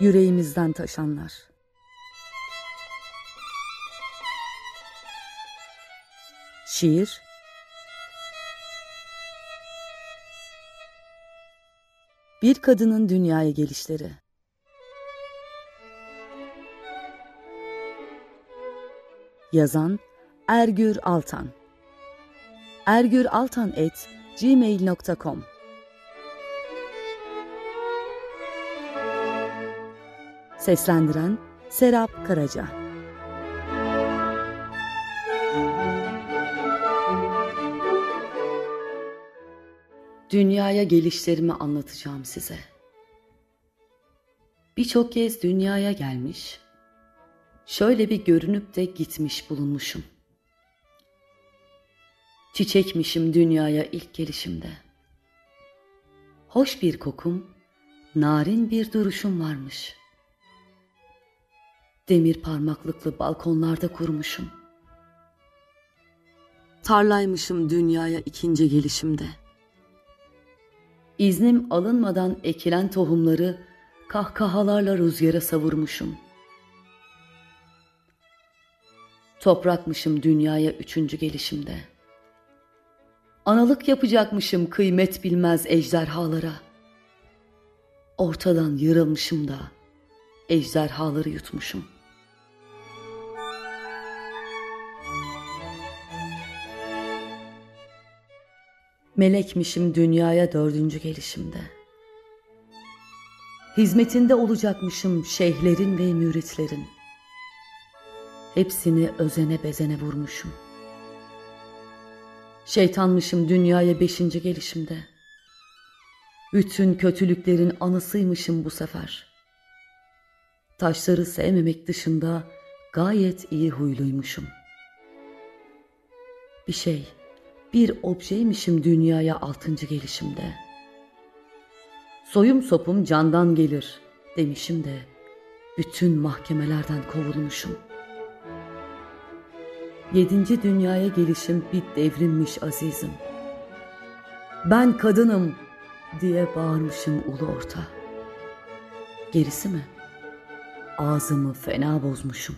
yüreğimizden taşanlar. Şiir Bir kadının dünyaya gelişleri Yazan Ergür Altan ergüraltan et gmail.com Seslendiren Serap Karaca Dünyaya gelişlerimi anlatacağım size. Birçok kez dünyaya gelmiş, şöyle bir görünüp de gitmiş bulunmuşum. Çiçekmişim dünyaya ilk gelişimde. Hoş bir kokum, narin bir duruşum varmış. Demir parmaklıklı balkonlarda kurmuşum. Tarlaymışım dünyaya ikinci gelişimde. İznim alınmadan ekilen tohumları kahkahalarla rüzgara savurmuşum. Toprakmışım dünyaya üçüncü gelişimde. Analık yapacakmışım kıymet bilmez ejderhalara. Ortadan yırılmışım da ejderhaları yutmuşum. Melekmişim dünyaya dördüncü gelişimde. Hizmetinde olacakmışım şeyhlerin ve müritlerin. Hepsini özene bezene vurmuşum. Şeytanmışım dünyaya beşinci gelişimde. Bütün kötülüklerin anısıymışım bu sefer. Taşları sevmemek dışında gayet iyi huyluymuşum. Bir şey, bir objeymişim dünyaya altıncı gelişimde. Soyum sopum candan gelir demişim de bütün mahkemelerden kovulmuşum. Yedinci dünyaya gelişim bir devrimmiş azizim. Ben kadınım diye bağırmışım ulu orta. Gerisi mi? Ağzımı fena bozmuşum.